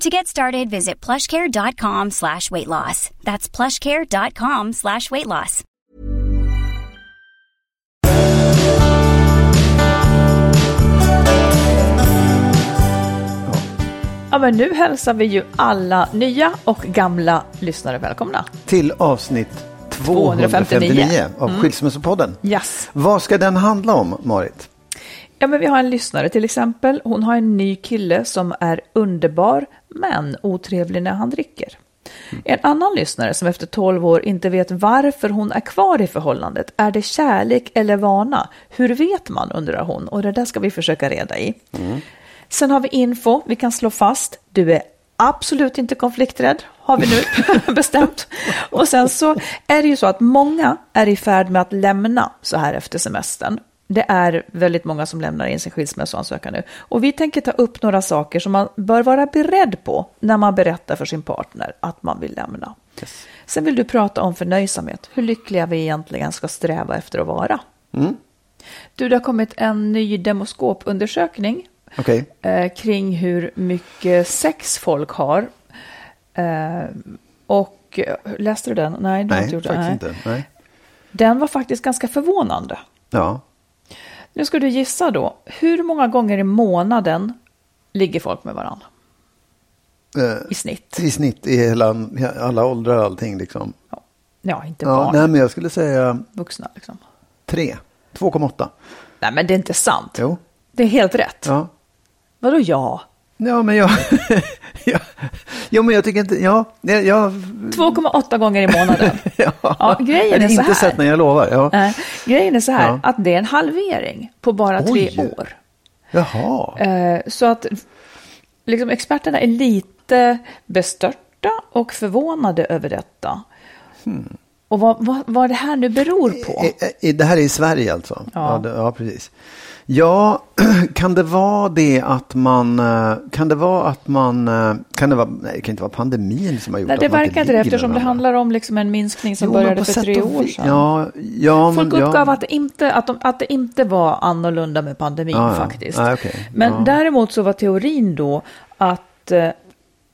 To get started, visit plushcare.com slash weight loss. That's plushcare.com slash weight loss. Ja, men nu hälsar vi ju alla nya och gamla lyssnare välkomna. till avsnitt 259, 259 av Skilsmässopodden. Yes. Vad ska den handla om, Marit? Ja, men vi har en lyssnare till exempel. Hon har en ny kille som är underbar, men otrevlig när han dricker. En annan lyssnare som efter 12 år inte vet varför hon är kvar i förhållandet. Är det kärlek eller vana? Hur vet man, undrar hon. Och det där ska vi försöka reda i. Sen har vi info. Vi kan slå fast. Du är absolut inte konflikträdd, har vi nu bestämt. Och sen så är det ju så att många är i färd med att lämna så här efter semestern. Det är väldigt många som lämnar in sin skilsmässoansökan nu. Och vi tänker ta upp några saker som man bör vara beredd på när man berättar för sin partner att man vill lämna. Sen vill du prata om förnöjsamhet, hur lyckliga vi egentligen ska sträva efter att vara. Du, det har kommit en ny demoskopundersökning Okej, eh, kring hur mycket sex folk har. Eh, och läste du den? Nej, du har nej, inte gjort faktiskt det. Nej. inte. Nej. Den var faktiskt ganska förvånande. Ja. Nu ska du gissa då, hur många gånger i månaden ligger folk med varandra Eh, i snitt? I snitt i hela, alla åldrar och allting liksom. Ja, inte Ja, barn, nej, men jag skulle säga vuxna liksom. tre. 2,8. Nej, men det är inte sant. Jo. Det är helt rätt. Ja. Vadå ja? Ja, men jag... ja. Jo, men jag tycker inte... Ja, jag... jag 2,8 gånger i månaden. ja. Ja, grejen är har så inte här. sett när jag lovar. Ja. Nej, grejen är så här, Ja. att det är en halvering på bara tre Oj. år. Jaha. Eh, så att liksom, experterna är lite bestörta och förvånade över detta. Hmm. Och vad, vad, vad det här nu beror på. Det här är i Sverige alltså? Ja. det, ja precis. Ja, kan det vara det att man... eh, Kan det vara att man... eh, Kan det vara... Nej, det kan inte vara pandemin som har gjort Nej, att det man verkar inte det ligger eftersom det handlar om liksom en minskning som Jo, började för tre och år sedan. Ja, ja Folk men... uppgav ja. att, det inte, att, de, att det inte var annorlunda med pandemin Ja, ja. faktiskt. Nej, okej. Men Ja. däremot så var teorin då att eh,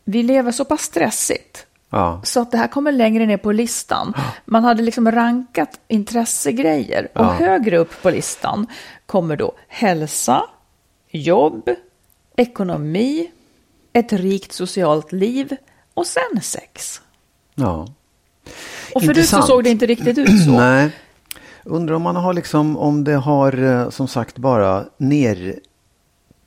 vi lever så pass stressigt Ja. så att det här kommer längre ner på listan. Man hade liksom rankat intressegrejer och Ja. högre upp på listan kommer då hälsa, jobb, ekonomi, ett rikt socialt liv och sen sex. ja. Och förut så såg det inte riktigt ut så. Nej. Undrar om man har liksom, om det har eh, som sagt bara ner...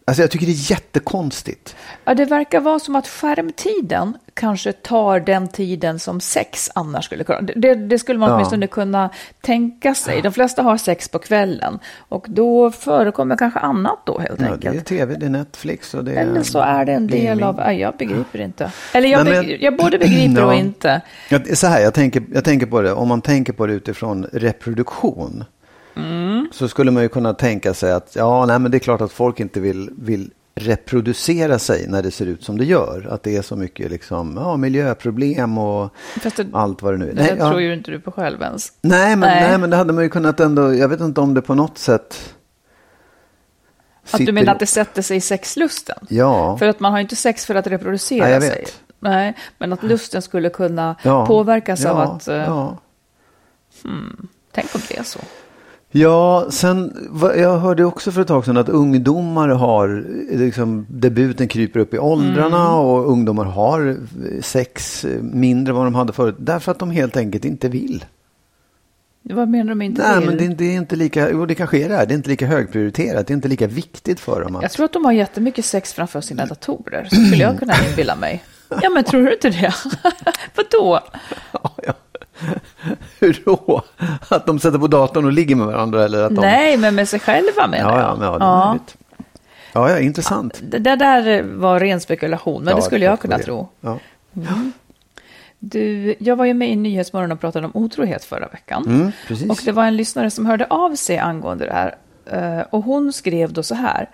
Alltså jag tycker det är jättekonstigt. Ja, det verkar vara som att skärmtiden kanske tar den tiden som sex annars skulle kunna. Det, det skulle man Ja. åtminstone kunna tänka sig. De flesta har sex på kvällen och då förekommer kanske annat då helt Ja, det är enkelt. tv, det är Netflix och det är... Eller så är det en del gaming. av, nej, jag begriper inte. Eller jag, men- beg- jag både begriper och Ja. inte. Det är så här, jag tänker, jag tänker på det, om man tänker på det utifrån reproduktion. Mm. Så skulle man ju kunna tänka sig att, ja, nej men det är klart att folk inte vill, vill reproducera sig när det ser ut som det gör. Att det är så mycket liksom, ja, miljöproblem och det, allt vad det nu är. Det Nej, tror ja, ju inte du på själv ens. nej, men, Nej. nej. men det hade man ju kunnat ändå, jag vet inte om det på något sätt Att du menar att det sätter sig i sexlusten? Ja, För att man har inte sex för att reproducera Nej, jag sig. vet. Nej, men att lusten skulle kunna ja, påverkas ja, av att... eh, Ja. Tänk om det är så. Ja, sen jag hörde också för ett tag sedan att ungdomar har, liksom, debuten kryper upp i åldrarna Mm. och ungdomar har sex eh, mindre än vad de hade förut. Därför att de helt enkelt inte vill. Vad menar de inte Nej, vill? men det är, inte- det är inte lika, jo det kanske är det här, det är inte lika högprioriterat, det är inte lika viktigt för dem. Att, Jag tror att de har jättemycket sex framför sina datorer. Skulle jag kunna inbilla mig. Ja, men tror du inte det? Vadå? Ja, ja. Hur då? Att de sätter på datorn och ligger med varandra eller att de... Nej, men med sig själva menar Ja, jag. ja, men ja, det är möjligt. Ja, ja, intressant. Det det där var ren spekulation, men Ja, det skulle jag kunna det. tro. Ja. Du, jag var ju med i Nyhetsmorgon och pratade om otrohet förra veckan. Mm, precis. Och det var en lyssnare som hörde av sig angående det här. Eh, Och hon skrev då så här.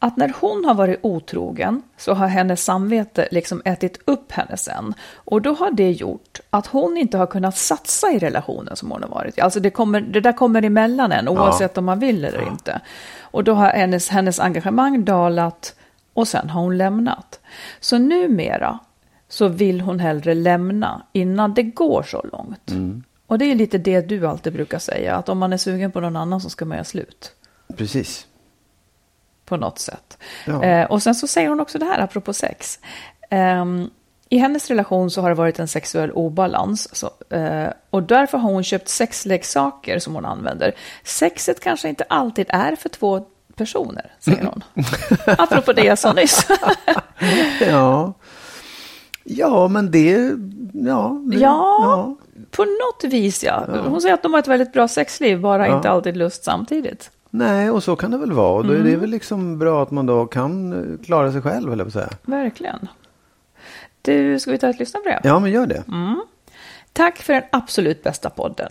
Att när hon har varit otrogen så har hennes samvete liksom ätit upp henne sen. Och då har det gjort att hon inte har kunnat satsa i relationen som hon har varit i. Alltså det, kommer, det där kommer emellan en oavsett om man vill eller inte. Och då har hennes, hennes engagemang dalat och sen har hon lämnat. Så numera så vill hon hellre lämna innan det går så långt. Och det är lite det du alltid brukar säga, att om man är sugen på någon annan så ska man göra slut Precis. På något sätt. Ja. Eh, och sen så säger hon också det här apropå sex. Ehm, I hennes relation så har det varit en sexuell obalans så, eh, och därför har hon köpt sexleksaker som hon använder. Sexet kanske inte alltid är för två personer, säger hon. apropå det jag sa nyss. Ja. Ja, men det... Ja. Det, ja, på något vis ja. Hon säger att de har ett väldigt bra sexliv, bara Ja. inte alltid lust samtidigt. Nej, och så kan det väl vara. Och då är det Mm. väl liksom bra att man då kan eh, klara sig själv, höll jag säga. Verkligen. Du, ska vi ta ett lyssnarbrev? Ja, men gör det. Tack för den absolut bästa podden.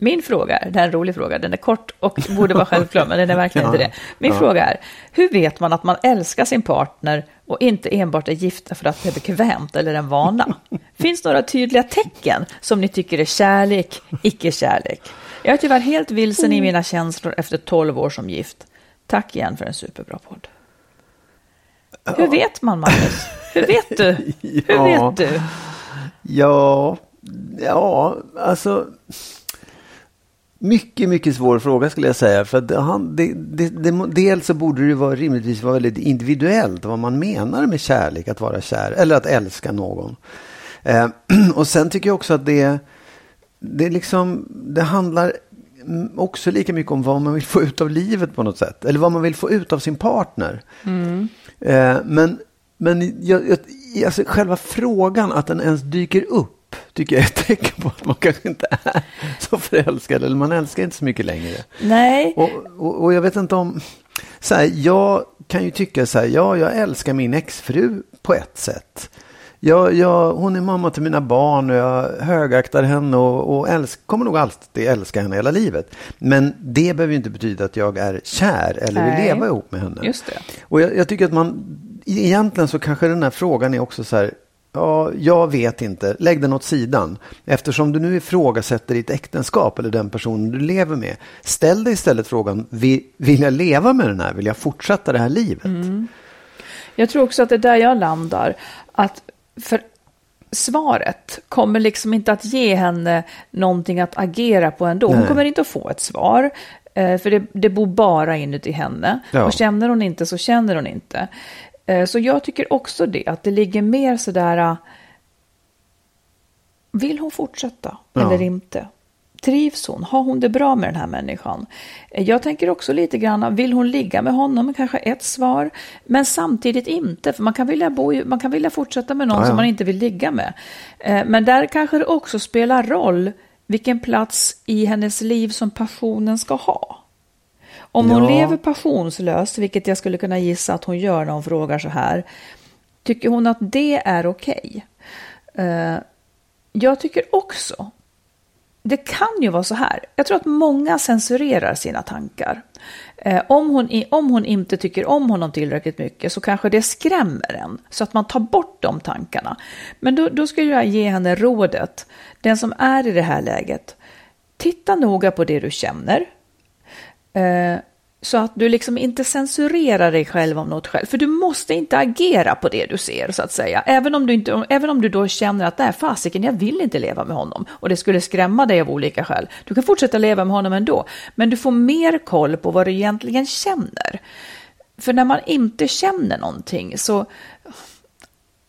Min fråga är, det är en rolig fråga, den är kort och borde vara självklar, men den är verkligen Ja, inte det. Min ja. fråga är, hur vet man att man älskar sin partner och inte enbart är gifta för att det är bekvämt eller en vana? Finns några tydliga tecken som ni tycker är kärlek, icke-kärlek? Jag är tyvärr helt vilsen i mina känslor efter 12 år som gift. Tack igen för en superbra podd. Hur vet man, Magnus? Hur vet du? Hur Ja. vet du? Ja, ja, alltså. Mycket, mycket svår fråga skulle jag säga. För att han, det, det, det, dels så borde det ju vara, rimligtvis vara väldigt individuellt vad man menar med kärlek, att vara kär eller att älska någon. Eh, och sen tycker jag också att det, det, liksom, det handlar mm, också lika mycket om vad man vill få ut av livet på något sätt. Eller vad man vill få ut av sin partner. Eh, men men jag, jag, alltså själva frågan att den ens dyker upp tycker jag är ett tecken på att man kanske inte är så förälskad. Eller man älskar inte så mycket längre. Nej. Och, och, och jag vet inte om... Så här, jag kan ju tycka så här, ja, jag älskar min exfru på ett sätt. Jag, jag, hon är mamma till mina barn och jag högaktar henne och, och älsk, kommer nog alltid älska henne hela livet. Men det behöver ju inte betyda att jag är kär eller vill Nej. leva ihop med henne. Just det. Och jag, jag tycker att man, egentligen så kanske den här frågan är också så här, ja, jag vet inte, lägg den åt sidan. Eftersom du nu ifrågasätter ditt äktenskap eller den personen du lever med, ställ dig istället frågan, vill, vill jag leva med den här, vill jag fortsätta det här livet? Jag tror också att det är där jag landar. Att för svaret kommer liksom inte att ge henne någonting att agera på ändå. Hon Nej. kommer inte att få ett svar. eh, För det, det bor bara inuti henne. Ja. Och känner hon inte så känner hon inte. Eh, Så jag tycker också det, att det ligger mer sådär... eh, Vill hon fortsätta Ja. eller inte? Trivs hon? Har hon det bra med den här människan? Eh, Jag tänker också lite grann, vill hon ligga med honom? Kanske ett svar, men samtidigt inte. För man kan vilja, bo, man kan vilja fortsätta med någon Ja, ja. som man inte vill ligga med. Eh, Men där kanske det också spelar roll vilken plats i hennes liv som passionen ska ha. Om hon Ja. lever passionslöst, vilket jag skulle kunna gissa att hon gör när hon frågar så här, tycker hon att det är okej? Eh, Jag tycker också det kan ju vara så här. Jag tror att många censurerar sina tankar. Eh, om, hon, om hon inte tycker om honom tillräckligt mycket så kanske det skrämmer en. Så att man tar bort de tankarna. Men då, då skulle jag ge henne rådet. Den som är i det här läget. Titta noga på det du känner. Eh, så att du liksom inte censurerar dig själv om något skäl. För du måste inte agera på det du ser så att säga. Även om du, inte, även om du då känner att nej fasiken, jag vill inte leva med honom. Och det skulle skrämma dig av olika skäl. Du kan fortsätta leva med honom ändå. Men du får mer koll på vad du egentligen känner. För när man inte känner någonting så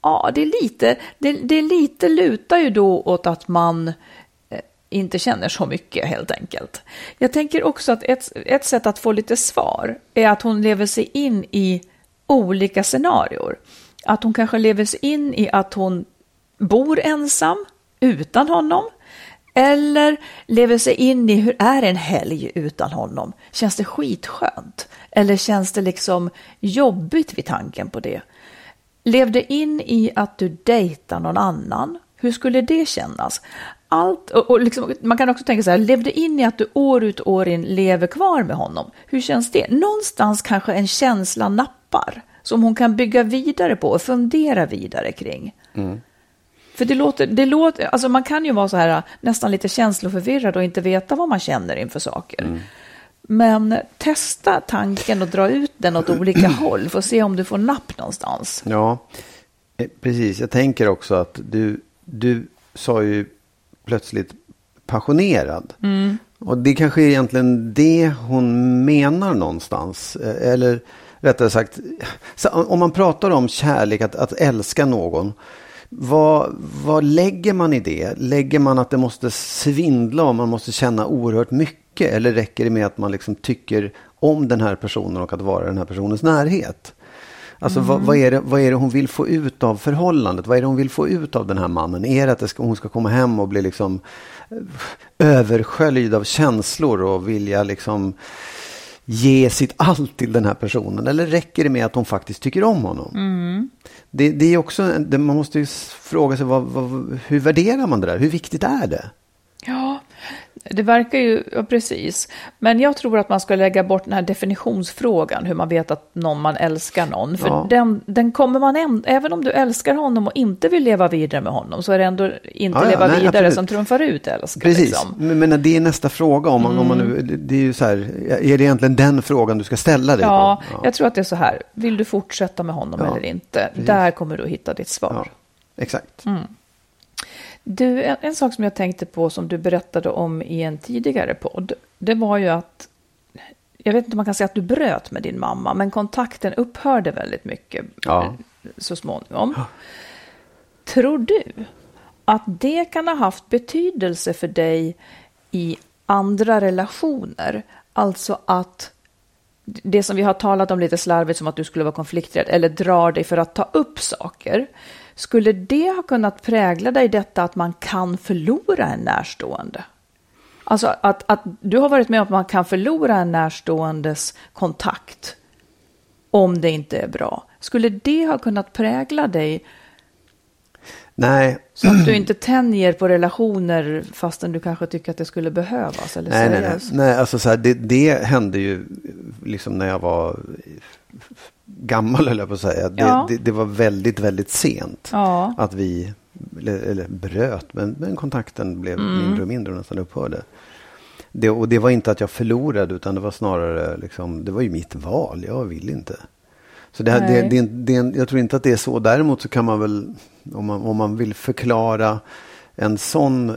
Ja, det är lite, det, det är lite lutar ju då åt att man inte känner så mycket helt enkelt. Jag tänker också att ett, ett sätt att få lite svar är att hon lever sig in i olika scenarier. Att hon kanske lever sig in i att hon bor ensam utan honom. Eller lever sig in i hur är en helg utan honom? Känns det skitskönt? Eller känns det liksom jobbigt vid tanken på det? Levde in i att du dejtar någon annan. Hur skulle det kännas? allt, och, och liksom, man kan också tänka så här, levde in i att du år ut och år in lever kvar med honom. Hur känns det? Någonstans kanske en känsla nappar som hon kan bygga vidare på och fundera vidare kring. Mm. För det låter, det låter, alltså man kan ju vara så här nästan lite känsloförvirrad och inte veta vad man känner inför saker. Mm. Men testa tanken och dra ut den åt olika håll för att se om du får napp någonstans. Ja, eh, precis. Jag tänker också att du, du sa ju plötsligt passionerad. Mm. Och det kanske är egentligen det hon menar någonstans. Eh, eller rättare sagt, om man pratar om kärlek, att, att älska någon. Vad, vad lägger man i det? Lägger man att det måste svindla och man måste känna oerhört mycket? Eller räcker det med att man liksom tycker om den här personen och att vara i den här personens närhet? Alltså mm. vad, vad, är det, vad är det hon vill få ut av förhållandet? Vad är det hon vill få ut av den här mannen? Är det att hon ska komma hem och bli liksom eh, översköljd av känslor och vilja liksom ge sitt allt till den här personen? Eller räcker det med att hon faktiskt tycker om honom? Mm. Det, det, är också, det, man måste ju fråga sig vad, vad, hur värderar man det där? Hur viktigt är det? Det verkar ju, ja, precis. Men jag tror att man ska lägga bort den här definitionsfrågan, hur man vet att någon man älskar någon. För ja. den, den kommer man, äm, även om du älskar honom och inte vill leva vidare med honom, så är det ändå inte ja, leva nej, vidare absolut. som trumfar ut älskar. Precis, liksom. men, men det är nästa fråga. Om man, mm. om man nu, det är ju så här, är det egentligen den frågan du ska ställa dig ja, på? Ja, jag tror att det är så här, vill du fortsätta med honom eller inte? Precis. Där kommer du att hitta ditt svar. exakt. Mm. Du, en, en, sak som jag tänkte på som du berättade om i en tidigare podd, det var ju att, jag vet inte om man kan säga att du bröt med din mamma, men kontakten upphörde väldigt mycket ja. så småningom. Tror du att det kan ha haft betydelse för dig i andra relationer? Alltså att det som vi har talat om lite slarvigt som att du skulle vara konflikträdd eller drar dig för att ta upp saker. Skulle det ha kunnat prägla dig detta att man kan förlora en närstående? Alltså att, att du har varit med om att man kan förlora en närståendes kontakt om det inte är bra. Skulle det ha kunnat prägla dig? Nej. Så att du inte tänjer på relationer fastän du kanske tycker att det skulle behövas? Eller nej, nej, nej, nej. Alltså så här, det, det hände ju liksom när jag var gammal, eller på att säga. Det, ja. det, det, var väldigt, väldigt sent ja. att vi, eller, eller, bröt, men, men kontakten blev mm. mindre och mindre och nästan upphörde. Det, och det var inte att jag förlorade, utan det var snarare, liksom, det var ju mitt val. Jag vill inte. Så det, det, det, det, jag tror inte att det är så. Däremot så kan man väl, om man, om man vill förklara en sån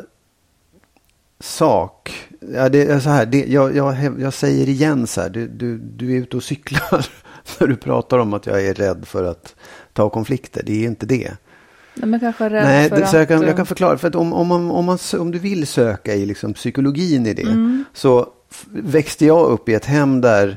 sak. Ja, det är så här, det, jag, jag, jag säger igen så här, du, du, du är ute och cyklar när du pratar om att jag är rädd för att ta konflikter. Det är inte det. Nej, men kanske rädd Nej, för det, att... jag, kan, jag kan förklara. För att om, om, man, om, man, om du vill söka i liksom psykologin i det. Mm. Så växte jag upp i ett hem där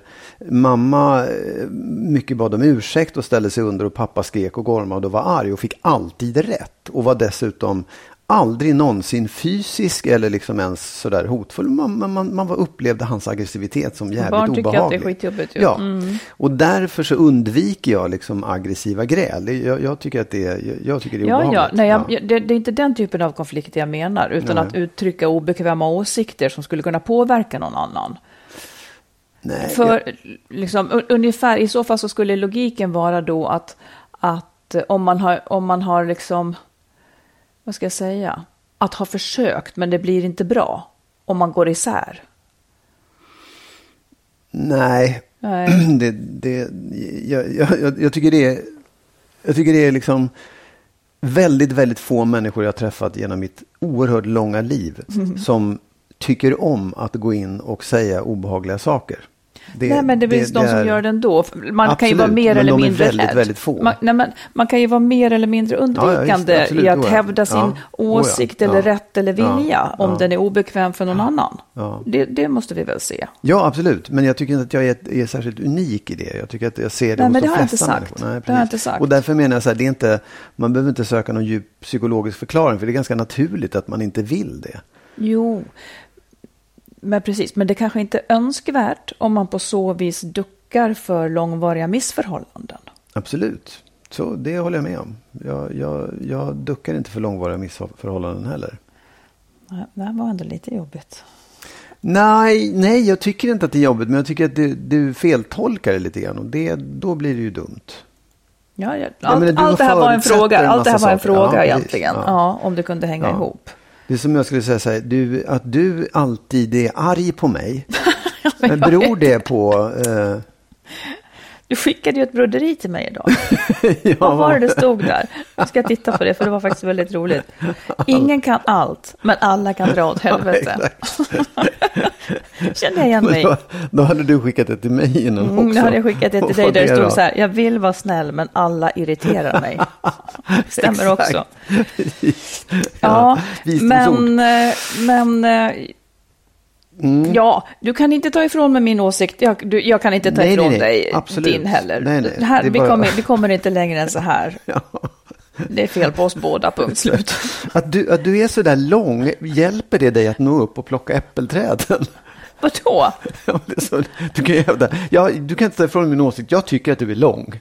mamma eh, mycket bad om ursäkt och ställde sig under och pappa skrek och gormade och var arg och fick alltid rätt. Och var dessutom aldrig någonsin fysisk eller liksom ens sådär hotfull. Man, man, man upplevde hans aggressivitet som jävligt Barn tycker obehaglig. att det är skitjobbigt ju. Ja, Mm. och därför så undviker jag liksom aggressiva gräl. Jag, jag tycker att det är, jag, jag tycker det är Ja, obehagligt. ja. Nej, jag, Det, det är inte den typen av konflikt jag menar, utan Nej. att uttrycka obekväma åsikter som skulle kunna påverka någon annan. Nej, För liksom, un- ungefär, i så fall så skulle logiken vara då att, att om man har, om man har liksom, vad ska jag säga, att ha försökt men det blir inte bra om man går isär. Nej, Nej. det, det, jag, jag, jag- tycker det är, jag tycker det är liksom väldigt, väldigt få människor jag har träffat genom mitt oerhört långa liv som tycker om att gå in och säga obehagliga saker. Det- nej, men det finns de som är- gör det ändå. Man kan ju vara Absolut, mer eller mindre väldigt, väldigt få. Man, nej, men man kan ju vara mer eller mindre ja, undvikande absolut, i att ja. hävda sin Ja, åsikt oh, ja, eller ja. rätt eller Ja, vilja om ja. den är obekväm för någon annan. Ja. Det, det måste vi väl se. Ja, absolut. Men jag tycker inte att jag är, är särskilt unik i det. Jag tycker att jag ser det Nej, hos men de det har jag inte flesta sagt. människor. Nej, Det har jag inte sagt. Och därför menar jag så här, det är inte, man behöver inte söka någon djup psykologisk förklaring. För det är ganska naturligt att man inte vill det. Jo, men precis. Men det kanske inte är önskvärt om man på så vis duckar för långvariga missförhållanden. Absolut. Så det håller jag med om. Jag, jag, jag duckar inte för långvariga missförhållanden heller. Nej, Det här var ändå lite jobbigt. Nej, nej, jag tycker inte att det är jobbigt. Men jag tycker att du, du feltolkar det lite grann. Och det, då blir det ju dumt. Ja, ja, allt, du allt det här var en fråga. Allt det här var en fråga Ja, egentligen. Ja. Ja. om det kunde hänga ihop. Det är som jag skulle säga så här, du, att du alltid är arg på mig. men men beror det på... Eh, Du skickade ju ett broderi till mig idag. ja, Vad var det det stod där? Jag ska titta på det, för det var faktiskt väldigt roligt. Ingen kan allt, men alla kan dra åt helvete. Kände jag igen mig? Då, då hade du skickat det till mig innan Mm, också. nu hade jag skickat det till dig där det då? stod så här, jag vill vara snäll men alla irriterar mig. Stämmer också. Ja, visdomsord. men, eh, men eh, Mm. ja, du kan inte ta ifrån mig min åsikt. Jag, du, jag kan inte ta Nej, ifrån nej. dig Absolut. din heller. Nej, nej. Det här, vi, bara- kommer, vi kommer inte längre än så här. Ja. Det är fel på oss båda, punkt slut. Att, du, att du är så där lång, hjälper det dig att nå upp och plocka äppelträden? Vadå? Ja, så, du, kan ju hävda, ja, du kan inte ta ifrån min åsikt, jag tycker att du är lång.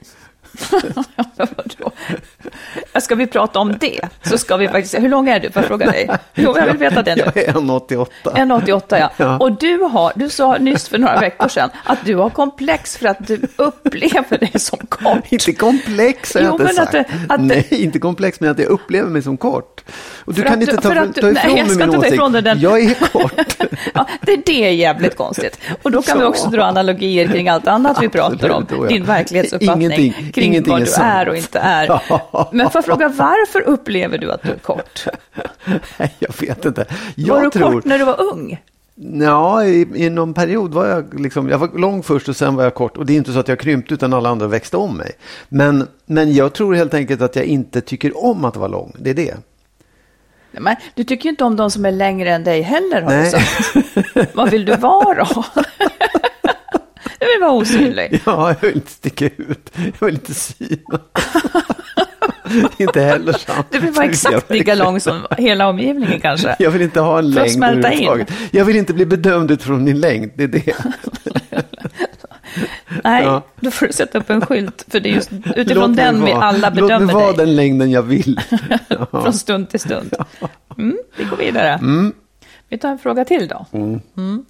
Ska vi prata om det så ska vi faktiskt, hur lång är du? Får jag fråga dig? Jo, jag vill veta det nu. Jag är 1,88. 1,88 ja. Ja. Och du, har, du sa nyss för några veckor sedan att du har komplex för att du upplever dig som kort. Inte komplex har jag Jo, inte men att sagt. att du- Nej, inte komplex, men att jag upplever mig som kort. Och du kan att inte ta, för att du- ta ifrån nej, jag mig ska min inte ta åsikt. ifrån dig den. Jag är kort. Ja, det, det är jävligt konstigt. Och då kan vi Så. också dra analogier kring allt annat vi pratar om. Din verklighetsuppfattning Ingenting- kring ingenting vad du sant. är och inte är. Men får jag fråga, varför upplever du att du är kort? Jag vet inte. var Jag du tror... kort när du var ung? Ja, i, i någon period var jag liksom, jag var lång först och sen var jag kort. Och det är inte så att jag krympte utan alla andra växte om mig. Men, men jag tror helt enkelt att jag inte tycker om att vara lång. Det är det. Men du tycker ju inte om de som är längre än dig heller har du Nej. sagt. Vad vill du vara då? Du vill vara osynlig. Ja, jag vill inte sticka ut. Jag vill inte synas. inte heller sant. Du vill vara exakt lika lång som hela omgivningen kanske. Jag vill inte ha en längd överhuvudtaget. Jag vill inte bli bedömd utifrån min längd. Det är det. Nej, Ja. då får du sätta upp en skylt. För det är just Låt utifrån mig den vi alla Låt bedömer mig vara dig. den längden jag vill. Från stund till stund. Mm, vi går vidare. Vi tar en fråga till då. Mm.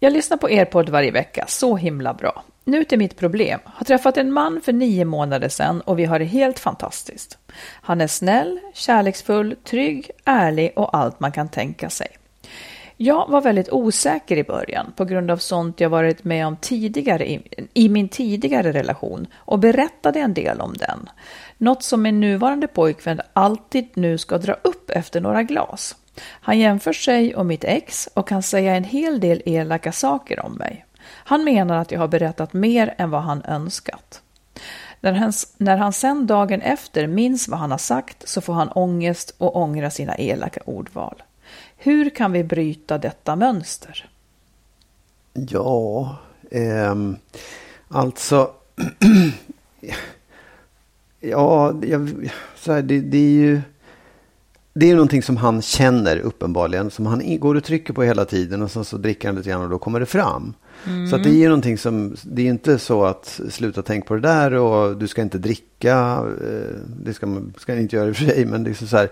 Jag lyssnar på er podd varje vecka, så himla bra. Nu till mitt problem. Har träffat en man för nio månader sedan och vi har det helt fantastiskt. Han är snäll, kärleksfull, trygg, ärlig och allt man kan tänka sig. Jag var väldigt osäker i början på grund av sånt jag varit med om tidigare i, i min tidigare relation och berättade en del om den. Något som min nuvarande pojkvän alltid nu ska dra upp efter några glas. Han jämför sig och mitt ex och kan säga en hel del elaka saker om mig. Han menar att jag har berättat mer än vad han önskat. När han, när han sen dagen efter minns vad han har sagt så får han ångest och ångra sina elaka ordval. Hur kan vi bryta detta mönster? Ja, ehm, alltså. ja, jag, så här, det, det är ju det är någonting som han känner uppenbarligen. Som han går och trycker på hela tiden och sen så dricker han lite grann och då kommer det fram. Så att det är ju någonting som, det är inte så att sluta tänk på det där och du ska inte dricka. Eh, det ska man ska inte göra i och för sig, men det är så så här.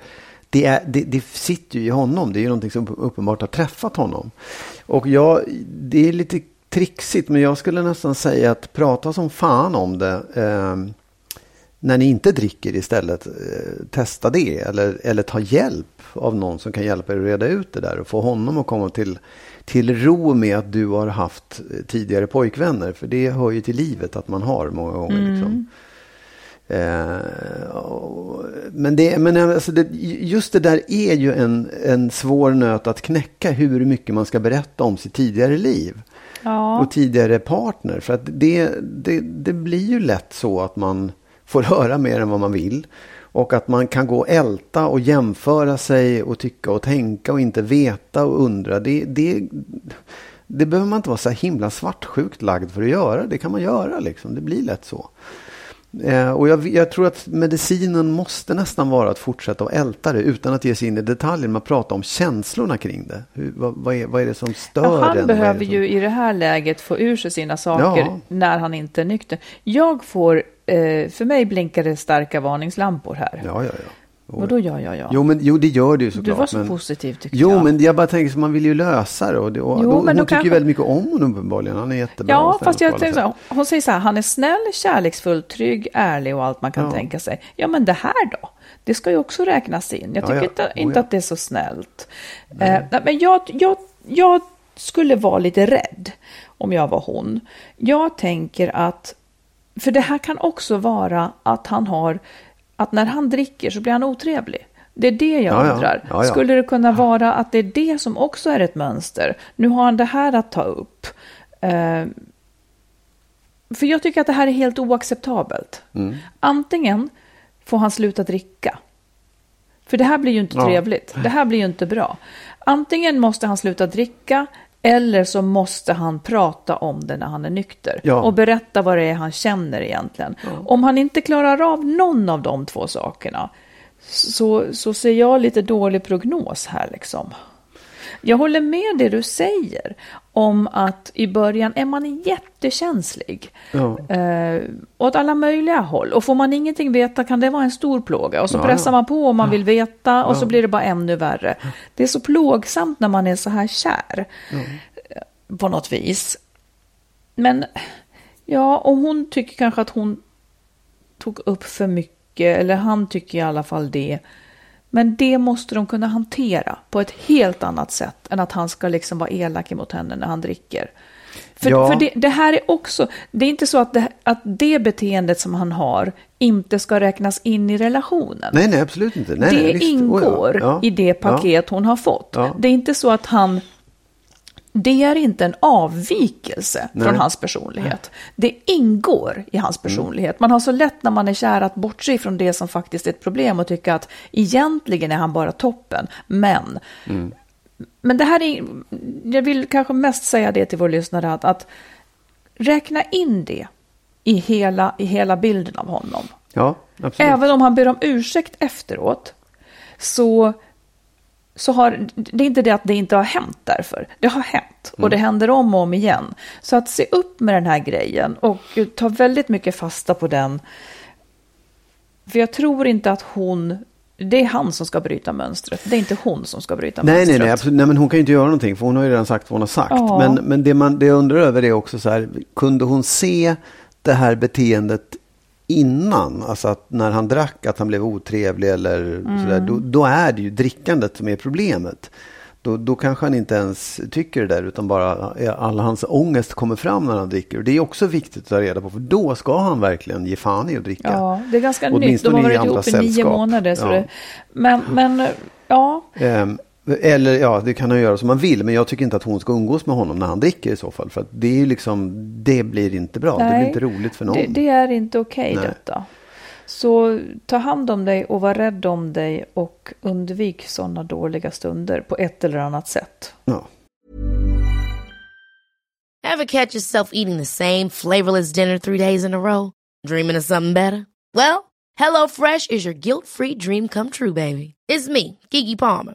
Det, är, det, det sitter ju i honom. Det är ju någonting som uppenbart har träffat honom. Och jag, det är lite trixigt, men jag skulle nästan säga att prata som fan om det. Eh, när ni inte dricker istället, eh, testa det. Eller, eller ta hjälp av någon som kan hjälpa er att reda ut det där. Och få honom att komma till, till ro med att du har haft eh, tidigare pojkvänner. För det hör ju till livet att man har många gånger. Liksom. Eh, och- men det, men alltså det, just det där är ju en, en svår nöt att knäcka. Hur mycket man ska berätta om sitt tidigare liv Ja. och tidigare partner. För att det, det, det blir ju lätt så att man får höra mer än vad man vill. Och att man kan gå och älta och jämföra sig och tycka och tänka och inte veta och undra. Det, det, det behöver man inte vara så himla svartsjukt lagd för att göra. Det kan man göra liksom. Det blir lätt så. Eh, och jag, jag tror att medicinen måste nästan vara att fortsätta att älta det utan att ge sig in i detaljer. Man pratar om känslorna kring det. Hur, vad, vad, är, vad är det som stör Ja, han är behöver som... ju i det här läget få ur sig sina saker Ja. när han inte är nykter. Jag får, eh, för mig blinkar det starka varningslampor här. Ja, ja, ja. Jo, Vadå ja, ja, ja? Jo, men, jo, det gör det ju du såklart. var så men... positiv tyckte Jo, jag. men jag bara tänker så man vill ju lösa det. Och, det, och Jo, då, men hon då tycker kanske- väldigt mycket om honom uppenbarligen. Han är jättebra. och Ja, fast jag tänker så hon säger så här, han är snäll, kärleksfull, trygg, ärlig och allt man kan Ja. tänka sig. Ja, men det här då? Det ska ju också räknas in. Jag Ja, tycker ja. inte, Oh, inte ja. att det är så snällt. Eh, men jag, jag, jag skulle vara lite rädd om jag var hon. Jag tänker att, för det här kan också vara att han har, att när han dricker så blir han otrevlig. Det är det jag Ja, undrar. Ja, ja. Skulle det kunna vara att det är det som också är ett mönster? Nu har han det här att ta upp. Eh, för jag tycker att det här är helt oacceptabelt. Mm. Antingen får han sluta dricka. För det här blir ju inte trevligt. Det här blir ju inte bra. Antingen måste han sluta dricka eller så måste han prata om det när han är nykter. Ja. Och berätta vad det är han känner egentligen. Om han inte klarar av någon av de två sakerna så, så ser jag lite dålig prognos här liksom. Jag håller med det du säger om att i början är man jättekänslig. Ja. Eh, åt alla möjliga håll. Och får man ingenting veta kan det vara en stor plåga. Och så Ja, pressar ja. man på om man vill veta och så blir det bara ännu värre. Det är så plågsamt när man är så här kär. eh, På något vis. Men ja, och hon tycker kanske att hon tog upp för mycket. Eller han tycker i alla fall det. Men det måste de kunna hantera på ett helt annat sätt än att han ska liksom vara elak mot henne när han dricker. För, Ja. för det, det här är också, det är inte så att det, att det beteendet som han har inte ska räknas in i relationen. Nej, nej, absolut inte. Nej, det nej, visst. Oh, ja. ingår Ja. i det paket hon har fått. Det är inte så att han... Det är inte en avvikelse Nej. från hans personlighet. Det ingår i hans personlighet. Man har så lätt när man är kär att bortse från det som faktiskt är ett problem och tycka att egentligen är han bara toppen. Men, men det här är... Jag vill kanske mest säga det till vår lyssnare att, att räkna in det i hela, i hela bilden av honom. Ja, absolut. Även om han ber om ursäkt efteråt så, så har det är inte det att det inte har hänt därför. Det har hänt och det händer om och om igen. Så att se upp med den här grejen och ta väldigt mycket fasta på den. För jag tror inte att hon, det är han som ska bryta mönstret. Det är inte hon som ska bryta Nej, nej, mönstret. nej, absolut. nej, men hon kan ju inte göra någonting för hon har ju redan sagt vad hon har sagt. Ja. Men, men det, man, det jag undrar över är också så här, kunde hon se det här beteendet innan? Alltså att när han drack att han blev otrevlig eller Mm. sådär. Då, då är det ju drickandet som är problemet. Då, då kanske han inte ens tycker det där utan bara all hans ångest kommer fram när han dricker. Och det är också viktigt att ta reda på för då ska han verkligen ge fan i att dricka. Ja, det är ganska nytt. De har varit ihop i nio månader. Så Ja. det, men, men ja, Ehm, eller ja, det kan han göra som han vill. Men jag tycker inte att hon ska umgås med honom när han dricker i så fall. För att det är ju liksom, det blir inte bra. det blir Nej, inte roligt för någon. Det, det är inte okej Nej. detta. Så ta hand om dig och var rädd om dig och undvik sådana dåliga stunder på ett eller annat sätt. Ja. Ever catch yourself eating the same flavorless dinner three days in a row? Dreaming of something better? Well, HelloFresh is your guilt-free dream come true, baby. It's me, Gigi Palmer.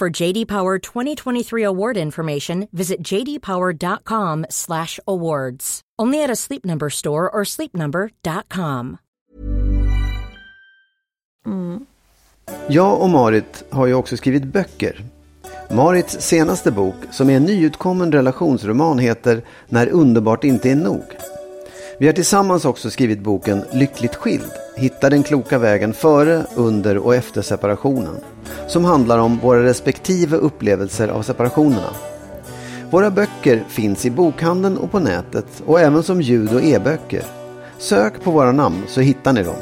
For JD Power 2023 award information, visit jdpower.com/awards. Only at a Sleep Number store or sleepnumber.com. Mm. Jag och Marit har ju också skrivit böcker. Marits senaste bok, som är en nyutkommen relationsroman, heter När underbart inte är nog. Vi har tillsammans också skrivit boken Lyckligt skild. Hitta den kloka vägen före, under och efter separationen. Som handlar om våra respektive upplevelser av separationerna. Våra böcker finns i bokhandeln och på nätet och även som ljud och e-böcker. Sök på våra namn så hittar ni dem.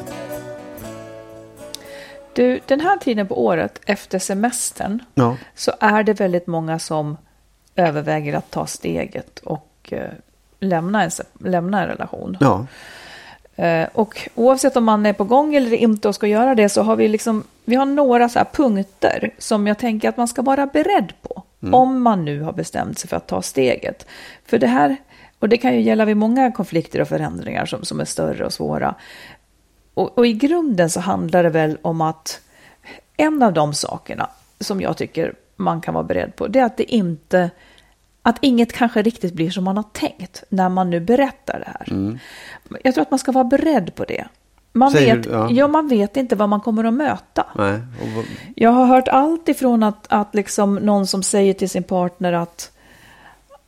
Du, den här tiden på året efter semestern Ja. så är det väldigt många som överväger att ta steget och eh, lämna, en, lämna en relation. Ja. Eh, och oavsett om man är på gång eller inte och ska göra det så har vi liksom, vi har några så punkter som jag tänker att man ska vara beredd på. Om man nu har bestämt sig för att ta steget. För det här, och det kan ju gälla vid många konflikter och förändringar som, som är större och svåra. Och, och i grunden så handlar det väl om att en av de sakerna som jag tycker man kan vara beredd på, det är att det inte att inget kanske riktigt blir som man har tänkt när man nu berättar det här. Jag tror att man ska vara beredd på det. Man Säger vet, du? Ja. ja. man vet inte vad man kommer att möta. Nej. Vad- Jag har hört allt ifrån att, att liksom någon som säger till sin partner att,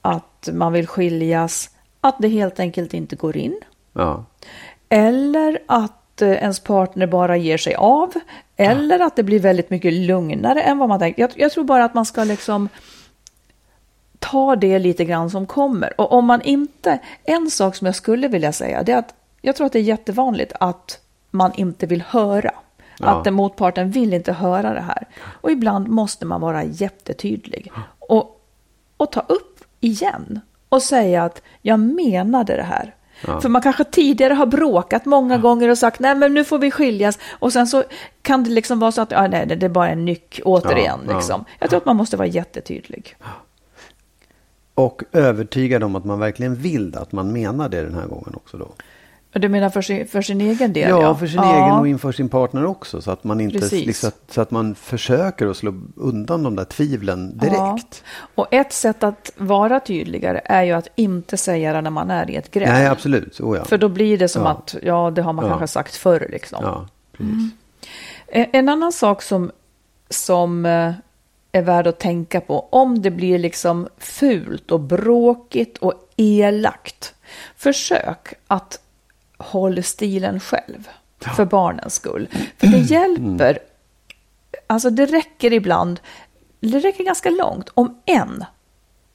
att man vill skiljas, att det helt enkelt inte går in. ja. Eller att eh, ens partner bara ger sig av. Eller att det blir väldigt mycket lugnare än vad man tänkt. Jag, jag tror bara att man ska liksom ta det lite grann som kommer. Och om man inte, en sak som jag skulle vilja säga, det är att jag tror att det är jättevanligt att man inte vill höra. Ja. Att den motparten vill inte höra det här. Och ibland måste man vara jättetydlig. Och, och ta upp igen och säga att jag menade det här. För man kanske tidigare har bråkat många gånger och sagt nej men nu får vi skiljas. Och sen så kan det liksom vara så att ja, nej, det är bara en nyck återigen. Ja, ja. liksom. Jag tror att man måste vara jättetydlig. Och övertygad om att man verkligen vill det, att man menar det den här gången också då. Du menar för sin, för sin egen del? Ja, för sin Ja. egen och inför sin partner också. Så att man inte liksom, så att man försöker att slå undan de där tvivlen direkt. Ja. Och ett sätt att vara tydligare är ju att inte säga det när man är i ett gräl. Nej, absolut. Oh, ja. För då blir det som Ja. att, ja det har man Ja. kanske sagt förr liksom. Ja, precis. Eh, En annan sak som, som eh, är värd att tänka på, om det blir liksom fult och bråkigt och elakt, försök att hålla stilen själv för barnens skull. För det hjälper, alltså det räcker ibland, det räcker ganska långt om en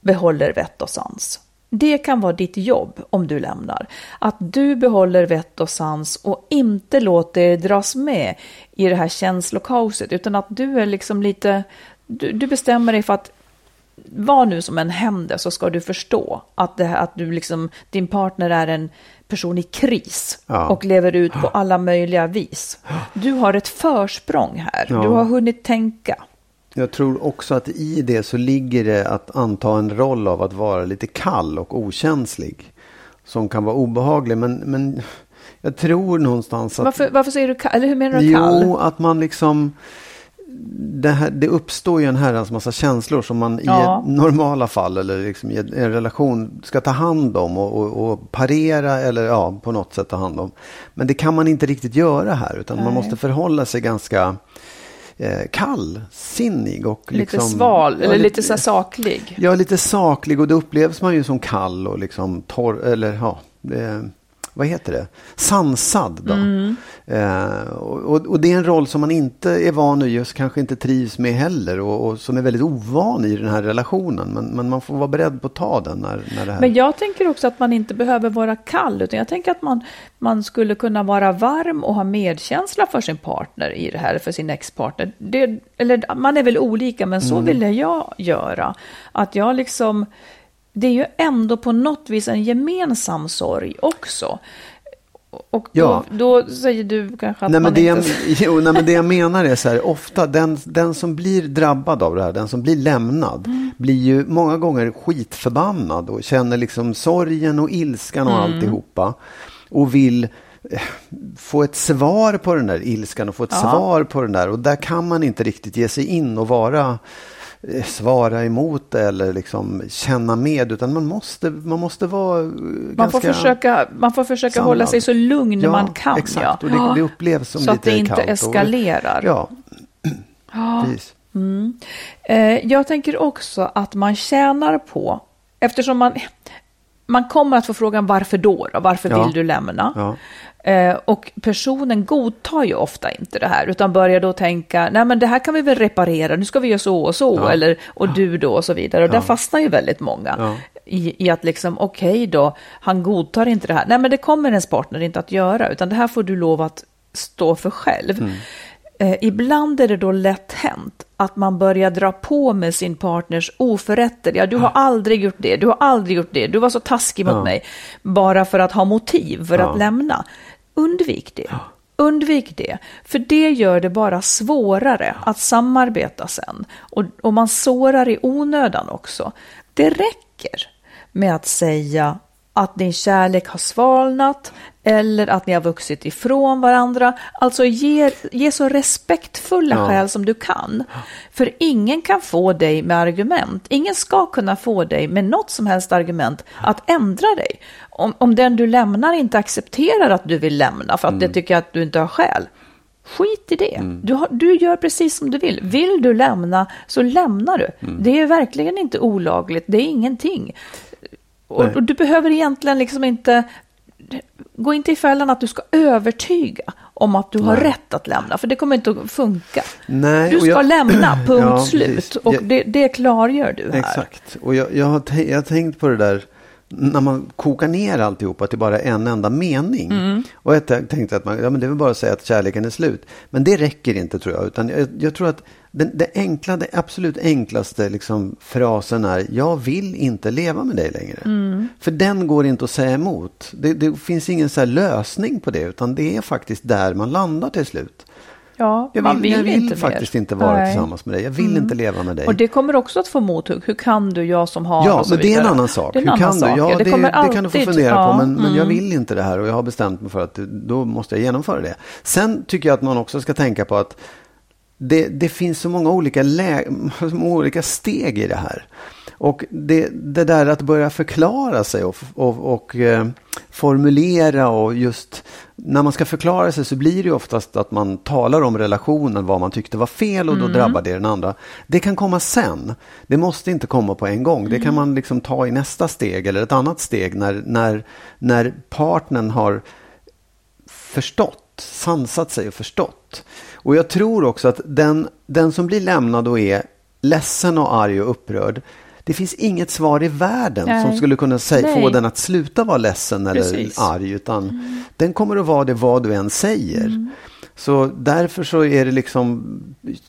behåller vett och sans. Det kan vara ditt jobb om du lämnar. Att du behåller vett och sans och inte låter er dras med i det här känslokaoset. Utan att du är liksom lite, du, du bestämmer dig för att vad nu som än händer så ska du förstå att, det, att du liksom, din partner är en person i kris Ja. och lever ut på alla möjliga vis. Du har ett försprång här. Ja. Du har hunnit tänka. Jag tror också att i det så ligger det att anta en roll av att vara lite kall och okänslig. som kan vara obehaglig. Men, men jag tror någonstans att... Varför, varför säger du kall? Eller hur menar du kall? Jo, att man liksom... Det, här, det uppstår ju en herrans massa känslor som man Ja. i normala fall eller liksom i en relation ska ta hand om och, och, och parera eller ja, på något sätt ta hand om. Men det kan man inte riktigt göra här utan man Nej. måste förhålla sig ganska eh, kallsinnig och Lite liksom, sval, ja, eller lite så här saklig. Ja, lite saklig och då upplevs man ju som kall och liksom torr, eller ja, eh, vad heter det? Sansad då. Mm. Eh, och, och det är en roll som man inte är van att just kanske inte trivs med heller och, och som är väldigt ovan i den här relationen. Men, men man får vara beredd på att ta den när, när det här... Men jag tänker också att man inte behöver vara kall, utan jag tänker att man, man skulle kunna vara varm och ha medkänsla för sin partner i det här, för sin ex-partner. Det, eller man är väl olika, men så ville jag göra. Att jag liksom, det är ju ändå på något vis en gemensam sorg också. Och då, Ja. då säger du kanske att Nej men, man det jag, inte... jo, nej men det jag menar är så här, ofta den, den som blir drabbad av det här, den som blir lämnad, Mm. blir ju många gånger skitförbannad och känner liksom sorgen och ilskan och Mm. alltihopa. Och vill eh, få ett svar på den där ilskan och få ett Ja. svar på den där. Och där kan man inte riktigt ge sig in och vara svara emot det eller liksom känna med utan man måste, man måste vara eh, Man ganska får försöka, man får försöka samlad. hålla sig så lugn Ja, man kan. exakt. Ja. Och det- det upplevs som så att lite det inte kallt och- eskalerar. Ja, precis. Eh, jag tänker också att man tjänar på, eftersom man, man kommer att få frågan varför då? då? Varför Ja. vill du lämna? Ja. Eh, och personen godtar ju ofta inte det här, utan börjar då tänka, nej men det här kan vi väl reparera, nu ska vi göra så och så, Ja. eller och du då och så vidare. Och där fastnar ju väldigt många Ja. i, i att liksom, okej då, han godtar inte det här. Nej men det kommer ens partner inte att göra, utan det här får du lov att stå för själv. Mm. Eh, ibland är det då lätt hänt att man börjar dra på med sin partners oförrätter. Ja, du har aldrig gjort det, du har aldrig gjort det, du var så taskig mot Ja. mig. Bara för att ha motiv för Ja. att lämna. Undvik det. Undvik det, för det gör det bara svårare att samarbeta sen. Och, och man sårar i onödan också. Det räcker med att säga att din kärlek har svalnat eller att ni har vuxit ifrån varandra. Alltså ge, ge så respektfulla Ja. skäl som du kan. För ingen kan få dig med argument. Ingen ska kunna få dig med något som helst argument att ändra dig. Om, om den du lämnar inte accepterar att du vill lämna för att Mm. det tycker att du inte har skäl. Skit i det. Du, har, du gör precis som du vill. Vill du lämna så lämnar du. Mm. Det är verkligen inte olagligt. Det är ingenting. Och, och du behöver egentligen liksom inte gå inte i fällan att du ska övertyga om att du har Nej. rätt att lämna, för det kommer inte att funka. Nej, du ska jag- lämna, punkt Ja, slut. precis. Och Jag- det, det klargör du här. Exakt. Och jag, jag, har jag har tänkt på det där när man kokar ner alltihopa till bara en enda mening. Mm. Och jag tänkte att man, ja, men det är väl bara att säga att kärleken är slut. Men det räcker inte tror jag. Utan jag, jag tror att den, det enkla, det absolut enklaste liksom, frasen är jag vill inte leva med dig längre. Mm. För den går inte att säga emot. Det, det finns ingen så lösning på det. Utan det är faktiskt där man landar till slut. Ja, Jag vill, vill, jag vill inte faktiskt mer. inte vara Nej. tillsammans med dig. Jag vill inte leva med dig. Och det kommer också att få mothugg. Hur kan du, jag som har Ja, men det är en annan sak. Det Hur kan sak. du? Ja, det, det, kommer kan du få alltid- fundera ja, på. Men, men jag mm. vill inte det här och jag har bestämt mig för att då måste jag genomföra det. Sen tycker jag att man också ska tänka på att det, det finns så många olika, lä- många olika steg i det här. Och det, det där att börja förklara sig och, och, och eh, formulera och just när man ska förklara sig så blir det oftast att man talar om relationen, vad man tyckte var fel och då drabbar det den andra. Det kan komma sen. Det måste inte komma på en gång. Det kan man liksom ta i nästa steg eller ett annat steg när, när, när partnern har förstått, sansat sig och förstått. Och jag tror också att den, den som blir lämnad och är ledsen och arg och upprörd, det finns inget svar i världen Nej. som skulle kunna säga, få den att sluta vara ledsen eller Precis. arg, utan den kommer att vara det vad du än säger. Så därför så är det liksom,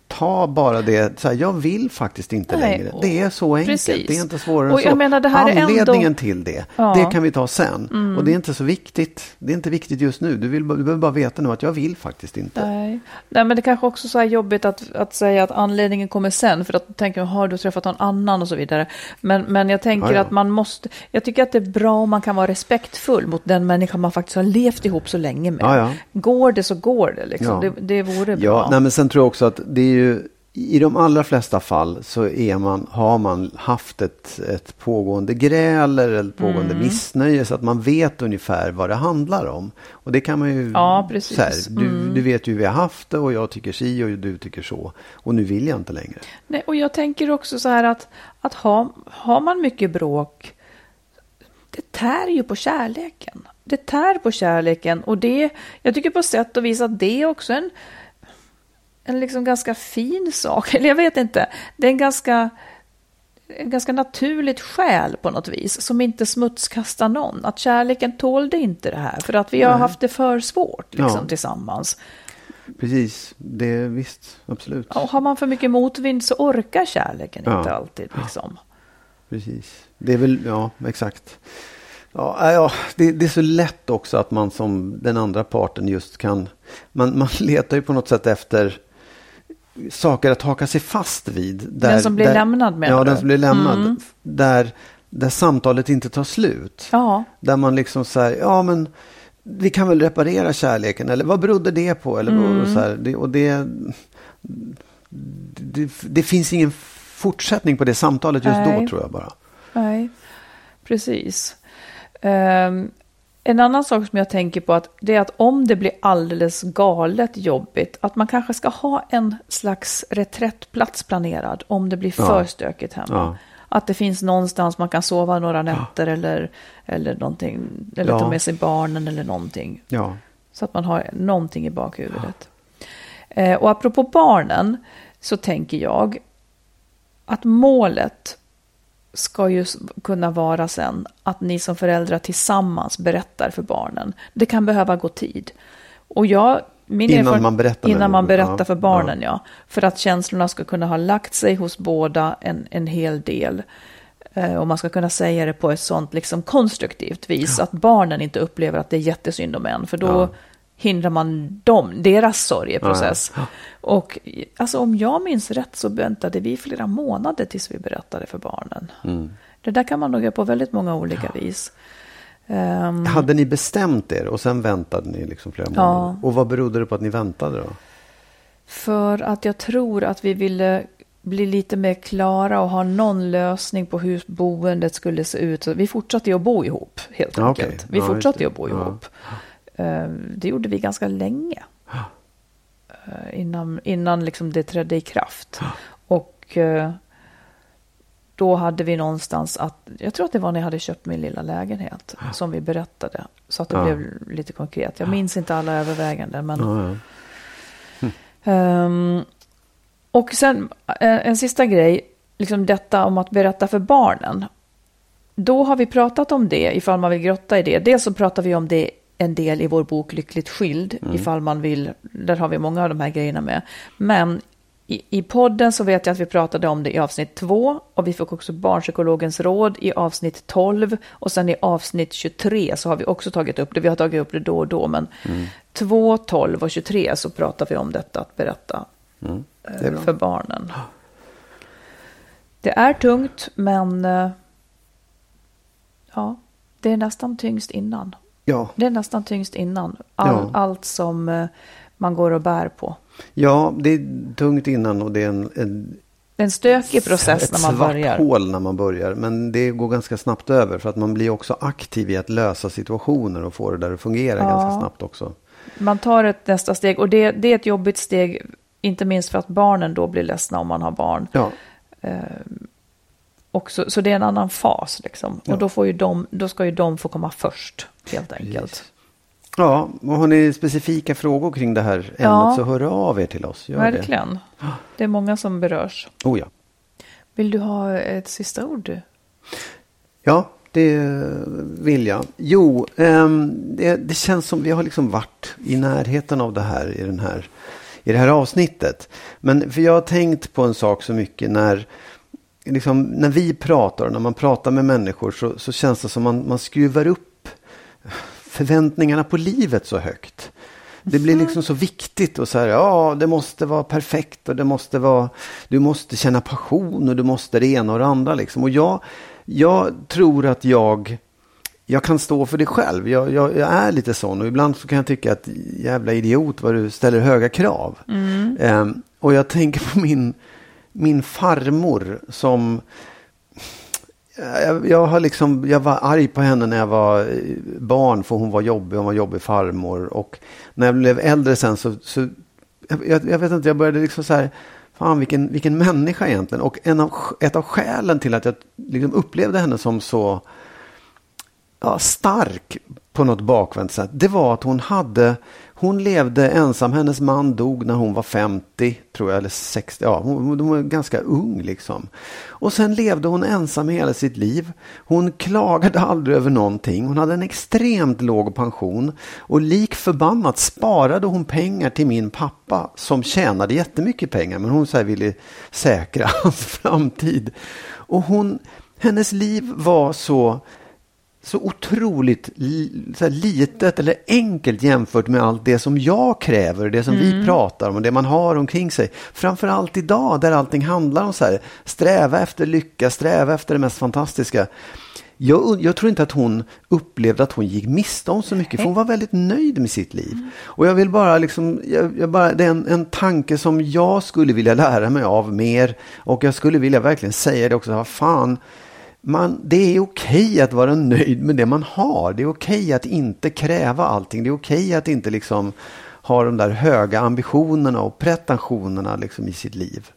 ta bara det, så här, jag vill faktiskt inte Nej, längre. Det är så enkelt, precis. det är inte svårare Och än så. menar, det här är Anledningen ändå- till det, Ja. Mm. det kan vi ta sen. Och det är inte så viktigt, det är inte viktigt just nu. Du, vill, du behöver bara veta nu att jag vill faktiskt inte. Nej. Nej, men det kanske också så här jobbigt att, att säga att anledningen kommer sen. För att då tänker har du träffat någon annan och så vidare. Men, men jag tänker Ja, ja. att man måste, jag tycker att det är bra om man kan vara respektfull mot den människa man faktiskt har levt ihop så länge med. Går det så går det liksom. Ja. Det, det vore bra. Ja, nej, men sen tror jag också att det är ju i de allra flesta fall så är man, har man haft ett, ett pågående gräl eller ett pågående Mm. missnöje så att man vet ungefär vad det handlar om. Och det kan man ju... Ja, precis. Så här, du, Mm. du vet ju hur vi har haft det och jag tycker si och du tycker så. Och nu vill jag inte längre. Nej, och jag tänker också så här att, att ha, har man mycket bråk, det tär ju på kärleken. Det tär på kärleken och det, jag tycker på sätt och vis att det är också en, en liksom ganska fin sak. Eller jag vet inte, det är en ganska, en ganska naturligt skäl på något vis som inte smutskastar någon. Att kärleken tålde inte det här för att vi har Nej. haft det för svårt liksom, Ja. tillsammans. Precis, det visst, absolut. Och har man för mycket motvind så orkar kärleken Ja. inte alltid. Liksom. Precis. Det är väl, ja, exakt. Ja, äh, ja det, det är så lätt också att man som den andra parten just kan... Man, man letar ju på något sätt efter saker att haka sig fast vid. Där, Den som blir där, lämnad, menar Ja, du? den som blir lämnad. Mm. Där, där samtalet inte tar slut. Ja, Där man liksom säger, ja men vi kan väl reparera kärleken. Eller vad berodde det på? Eller, Mm. så här, det, och det, det, det finns ingen fortsättning på det samtalet just Nej. då tror jag bara. nej, precis. Ehm, en annan sak som jag tänker på att det är att om det blir alldeles galet jobbigt, att man kanske ska ha en slags reträttplats planerad om det blir Ja. för stökigt hemma. Ja. Att det finns någonstans man kan sova några nätter eller, eller någonting, eller Ja. ta med sig barnen eller någonting. Ja. Så att man har någonting i bakhuvudet. Eh, och apropå barnen så tänker jag att målet ska ju kunna vara sen att ni som föräldrar tillsammans berättar för barnen. Det kan behöva gå tid. Och jag, min Innan man berättar Innan man berättar ja, för barnen, ja. För att känslorna ska kunna ha lagt sig hos båda en, en hel del. Eh, Och man ska kunna säga det på ett sånt liksom konstruktivt vis. Att barnen inte upplever att det är jättesynd om en. För då Ja. Hindrar man dem, deras sorgeprocess. Ja, Och alltså, om jag minns rätt så väntade vi flera månader tills vi berättade för barnen. Mm. Det där kan man nog göra på väldigt många olika vis. Ehm, Hade ni bestämt er och sen väntade ni liksom flera Ja. månader? Och vad berodde det på att ni väntade då? För att jag tror att vi ville bli lite mer klara och ha någon lösning på hur boendet skulle se ut. Så vi fortsatte ju att bo ihop helt Ja, enkelt. Vi Ja, just fortsatte ju att bo Ja. ihop. Eh, Det gjorde vi ganska länge. Eh, Innan, innan liksom det trädde i kraft. Och eh, då hade vi någonstans att, jag tror att det var när jag hade köpt min lilla lägenhet som vi berättade. Så att det Ja. blev lite konkret. Jag minns inte alla överväganden men Ja, ja. Ehm, och sen eh, en sista grej, liksom detta om att berätta för barnen. Då har vi pratat om det, ifall man vill grotta i det. Dels så pratar vi om det en del i vår bok Lyckligt skild, ifall man vill. Där har vi många av de här grejerna med. Men i, i podden så vet jag att vi pratade om det i avsnitt två och vi fick också barnpsykologens råd i avsnitt 12 och sen i avsnitt 23 så har vi också tagit upp det. Vi har tagit upp det då och då, men 2, 12 och 23 så pratar vi om detta att berätta Mm. eh, Det för barnen. Det är tungt, men eh, ja, det är nästan tyngst innan. Ja. Det är nästan tyngst innan. All, Ja. Allt som eh, man går och bär på. ja, det är tungt innan och det är en, en en stökig process ett när man svart börjar. hål när man börjar. Men det går ganska snabbt över för att man blir också aktiv i att lösa situationer och få det där att fungera Ja. ganska snabbt också. Man tar ett nästa steg och det, det är ett jobbigt steg, inte minst för att barnen då blir ledsna om man har barn. Ja, Och så, så det är en annan fas liksom. Ja. Och då, får ju de, då ska ju de få komma först, helt enkelt. Precis. ja och har ni specifika frågor kring det här ämnet Ja. så hör av er till oss. Gör Verkligen. Det är många som berörs. Det. Oh, ja. Vill du ha ett sista ord? Ja, det vill jag. Jo, ehm, det, det, känns som vi har liksom varit i närheten av det här i, den här i det här avsnittet. Men för jag har tänkt på en sak så mycket när, liksom, när vi pratar, när man pratar med människor så, så känns det som man, man skruvar upp förväntningarna på livet så högt. Det blir liksom så viktigt och så här, ja det måste vara perfekt och det måste vara, du måste känna passion och du måste det ena och det andra liksom. Och jag, jag tror att jag, jag kan stå för det själv. Jag, jag, jag, är lite sån och ibland så kan jag tycka att jävla idiot vad du ställer höga krav. Mm. Um, och jag tänker på min, min farmor som jag, jag, har liksom, jag var arg på henne när jag var eh, barn för hon var jobbig, hon var jobbig farmor. Och när jag blev äldre sen så, så jag, jag vet inte, jag började liksom så här, fan vilken, vilken människa egentligen. Och en av, ett av skälen till att jag liksom upplevde henne som så ja, stark på något bakvänt sätt, det var att hon hade hon levde ensam. Hennes man dog när hon var 50, tror jag, eller 60. Ja, hon, hon var ganska ung liksom. Och sen levde hon ensam hela sitt liv. Hon klagade aldrig över någonting. Hon hade en extremt låg pension. Och lik förbannat sparade hon pengar till min pappa som tjänade jättemycket pengar. Men hon så ville säkra hans framtid. Och hon, hennes liv var så så otroligt så litet eller enkelt jämfört med allt det som jag kräver, det som mm. vi pratar om och det man har omkring sig. Framförallt idag där allting handlar om så här, sträva efter lycka, sträva efter det mest fantastiska. Jag, jag, tror inte att hon upplevde att hon gick miste om så mycket, för hon var väldigt nöjd med sitt liv. Mm. Och jag vill bara, liksom, jag, jag bara det är en, en tanke som jag skulle vilja lära mig av mer. Och jag skulle vilja verkligen säga det också, vad fan, man, det är okej att vara nöjd med det man har. Det är okej att inte kräva allting. Det är okej att inte liksom ha de där höga ambitionerna och pretensionerna liksom i sitt liv.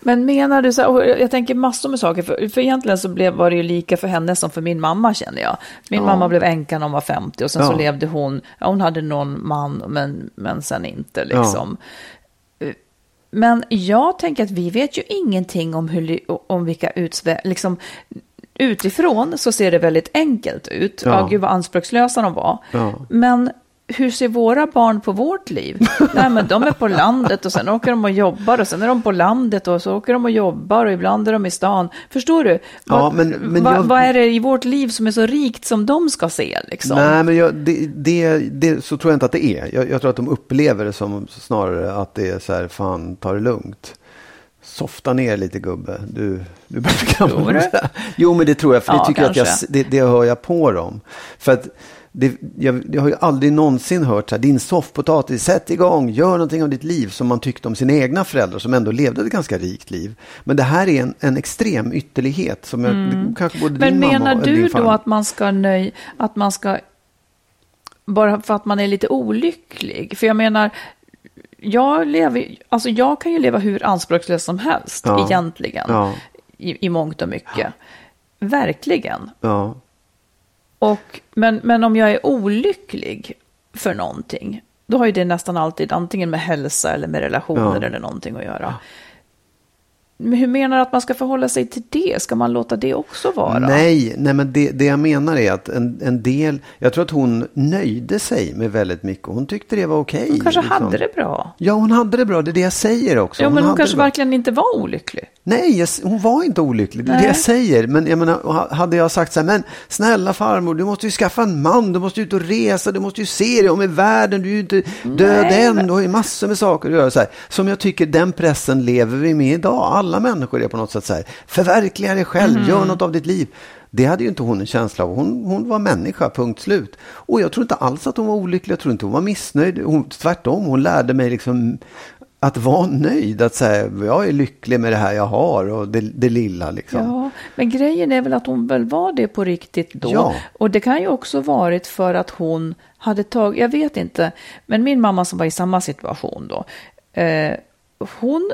Men menar du så här, jag tänker massor med saker, för, för egentligen så blev, var det ju lika för henne som för min mamma känner jag. Min ja. mamma blev änka när hon var 50 och sen ja. så levde hon, ja, hon hade någon man men, men sen inte liksom. Ja. Men jag tänker att vi vet ju ingenting om, hur, om vilka utsvä... Liksom, utifrån så ser det väldigt enkelt ut. Ja. Oh, gud vad anspråkslösa de var. Ja. Men hur ser våra barn på vårt liv? Nej, men de är på landet och sen åker de och jobbar och sen är de på landet och så åker de och jobbar och ibland är de i stan. Förstår du? Ja, vad, men, men vad, jag... vad är det i vårt liv som är så rikt som de ska se? Liksom? Nej, men jag, det, det, det, så tror jag inte att det är. Jag, jag tror att de upplever det som snarare att det är så här, fan, ta det lugnt. Softa ner lite gubbe. Du, du börjar gammal. Jo, men det tror jag. För ja, det, tycker jag, att jag, det, det hör jag på dem. För att det, jag, jag, har ju aldrig någonsin hört så här, din soffpotatis, sätt igång, gör någonting av ditt liv som man tyckte om sina egna föräldrar som ändå levde ett ganska rikt liv. Men det här är en, en extrem ytterlighet som jag, mm. kanske både Men din menar och du då att man ska nöj, att man ska, bara för att man är lite olycklig? För jag menar, jag, lever, alltså jag kan ju leva hur anspråkslöst som helst ja. egentligen. Ja. I, I mångt och mycket. Ja. Verkligen. Ja. Och, men, men om jag är olycklig för någonting, då har ju det nästan alltid antingen med hälsa eller med relationer eller någonting att göra. Hur menar du att man ska förhålla sig till det? Ska man låta det också vara? Nej, nej men det, det jag menar är att en, en del, jag tror att hon nöjde sig med väldigt mycket. Hon tyckte det var okej. Okay, hon kanske liksom. hade det bra. Ja, hon hade det bra. Det är det jag säger också. Ja, men hon, hon kanske verkligen inte var olycklig. Nej, jag, hon var inte olycklig. Det är det jag säger. Men jag menar, hade jag sagt så här, men snälla farmor, du måste ju skaffa en man, du måste ut och resa, du måste ju se dig om i världen, du är ju inte död Nej, än, du har ju massor med saker att göra. Så här. Som jag tycker den pressen lever vi med idag. Alla människor är på något sätt så här, förverkliga dig själv, mm. gör något av ditt liv. Det hade ju inte hon en känsla av. Hon, hon var människa, punkt slut. Och jag tror inte alls att hon var olycklig. Jag tror inte hon var missnöjd. Hon, tvärtom, hon lärde mig liksom att vara nöjd, att säga jag är lycklig med det här jag har och det, det lilla. Liksom. Ja, men grejen är väl att hon väl var det på riktigt då. Ja. Och det kan ju också varit för att hon hade tagit, jag vet inte, men min mamma som var i samma situation då, eh, hon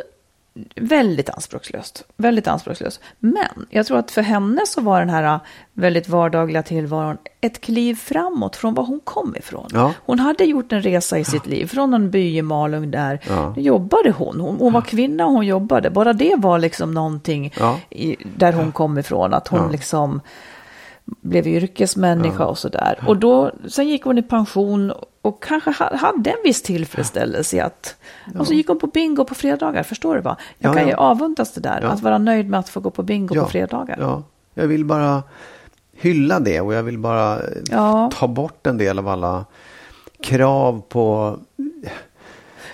väldigt anspråkslöst. Väldigt anspråkslöst. Men jag tror att för henne så var den här väldigt vardagliga tillvaron ett kliv framåt från var hon kom ifrån. Ja. Hon hade gjort en resa i sitt liv från en by i Malung där ja. jobbade hon. hon. Hon var kvinna och hon jobbade. Bara det var liksom någonting ja. i, där hon kom ifrån. Att hon liksom blev yrkesmänniska och sådär. Och då, sen gick hon i pension och kanske ha- hade en viss tillfredsställelse i att... Och så gick hon på bingo på fredagar, förstår du va? Jag Ja, kan ju ja. avundas det där, Ja. att vara nöjd med att få gå på bingo på fredagar. Ja, jag vill bara hylla det och jag vill bara eh, Ja. ta bort en del av alla krav på...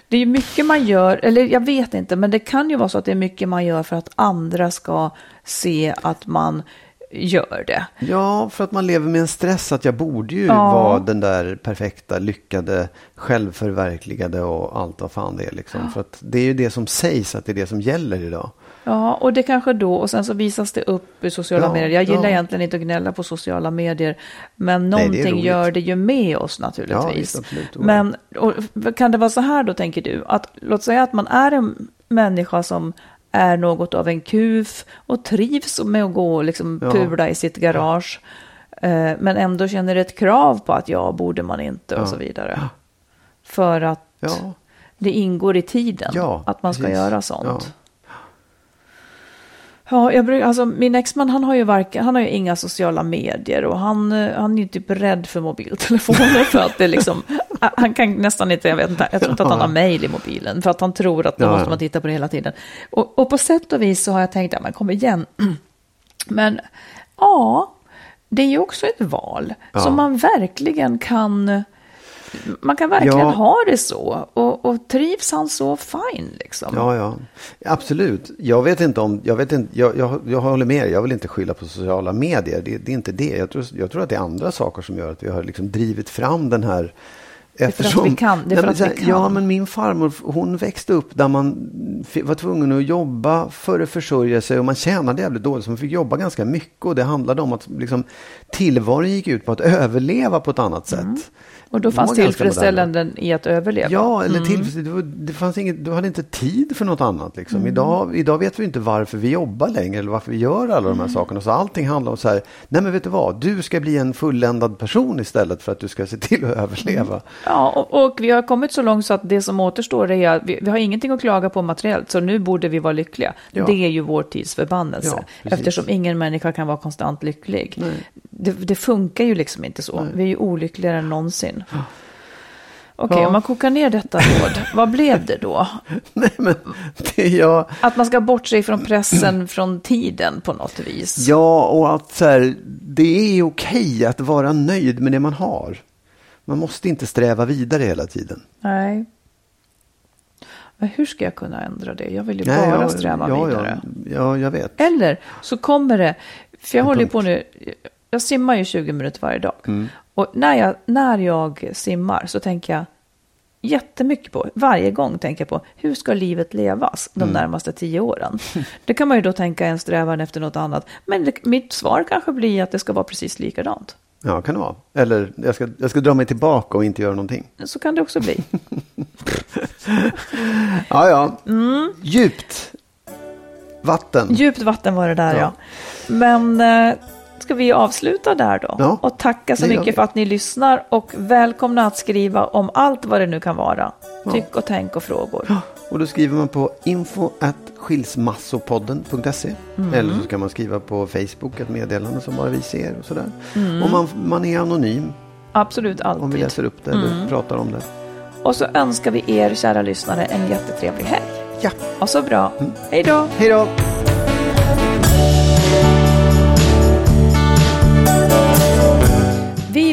Det är ju mycket man gör, eller jag vet inte, men det kan ju vara så att det är mycket man gör för att andra ska se att man gör det. Ja, för att man lever med en stress att jag borde ju Ja. vara den där perfekta, lyckade, självförverkligade och allt vad fan det är. Liksom. För att det är ju det som sägs att det är det som gäller idag. Ja, och det kanske då, och sen så visas det upp i sociala Ja, medier. Jag gillar ja. egentligen inte att gnälla på sociala medier, men Nej, det någonting gör det ju med oss Ja, naturligtvis. visst, absolut. men och, kan det vara så här då, tänker du, att låt säga att man är en människa som är något av en kuf och trivs med att gå och liksom Ja. pula i sitt garage, eh, men ändå känner ett krav på att ja, borde man inte och Ja. så vidare. För att Ja, det ingår i tiden Ja, att man ska precis. göra sånt. Ja. Ja, jag brukar, alltså min exman han har ju varken, han har ju inga sociala medier och han, eh, han är ju typ rädd för mobiltelefoner för att det liksom, han kan nästan inte, jag vet inte, jag tror inte att han har mail i mobilen för att han tror att då Ja, måste man titta på det hela tiden. Och, och på sätt och vis så har jag tänkt, ja men kom igen. Men ja, det är ju också ett val Ja. som man verkligen kan, man kan verkligen Ja. ha det så. Och, och trivs han så, fine liksom. ja, ja. Absolut. Jag vet inte om, jag vet inte, jag, jag, jag håller med. Jag vill inte skylla på sociala medier. Det, det är inte det. Jag tror, jag tror att det är andra saker som gör att vi har liksom drivit fram den här är för att vi kan, det är för att vi kan. Ja, men min farmor hon växte upp där man var tvungen att jobba för att försörja sig och man tjänade jävligt dåligt så man fick jobba ganska mycket och det handlade om att liksom, tillvaron gick ut på att överleva på ett annat sätt. Mm. Och då De fanns tillfredsställanden i att överleva. Ja, eller Mm. tillfredsställande. Det, fanns inget, du hade inte tid för något annat. Liksom. Mm. Idag, idag vet vi inte varför vi jobbar längre eller varför vi gör alla de här Mm. sakerna. Så allting handlar om så här, nej men vet du vad, du ska bli en fulländad person istället för att du ska se till att överleva. Ja, och, och vi har kommit så långt så att det som återstår är att vi, vi har ingenting att klaga på materiellt, så nu borde vi vara lyckliga. Ja. Det är ju vår tids förbannelse, Ja, eftersom ingen människa kan vara konstant lycklig. Nej. Det, det funkar ju liksom inte så. Vi är ju olyckligare än någonsin. Okej, Ja. om man kokar ner detta råd, vad blev det då? nej men det är jag. Att man ska bortse från pressen från tiden på något vis. Ja, och att så här, det är okej att vara nöjd med det man har. Man måste inte sträva vidare hela tiden. Nej. Men hur ska jag kunna ändra det? Jag vill ju Nej, bara ja, sträva ja, vidare. Ja, ja, jag vet. Eller så kommer det, för jag En håller punkt. på nu, jag simmar ju 20 minuter varje dag. Mm. Och när jag, när jag simmar så tänker jag jättemycket på, varje gång tänker jag på, hur ska livet levas de Mm. närmaste tio åren? Det kan man ju då tänka en strävan efter något annat. Men det, mitt svar kanske blir att det ska vara precis likadant. Ja, kan det vara. Eller jag ska, jag ska dra mig tillbaka och inte göra någonting. Så kan det också bli. Ja, ja. Mm. Djupt vatten. Djupt vatten var det där ja. Ja. Men eh, ska vi avsluta där då? Ja, och tacka så mycket för att ni lyssnar och välkomna att skriva om allt vad det nu kan vara. Ja. Tyck och tänk och frågor. Och då skriver man på info at skilsmassopodden.se Mm. Eller så kan man skriva på Facebook ett meddelande som bara vi ser och sådär. Mm. Och man, man är anonym Absolut om vi alltid. läser upp det eller Mm. pratar om det. Och så önskar vi er kära lyssnare en jättetrevlig helg. Ja, Och så bra. Hej då! hej då!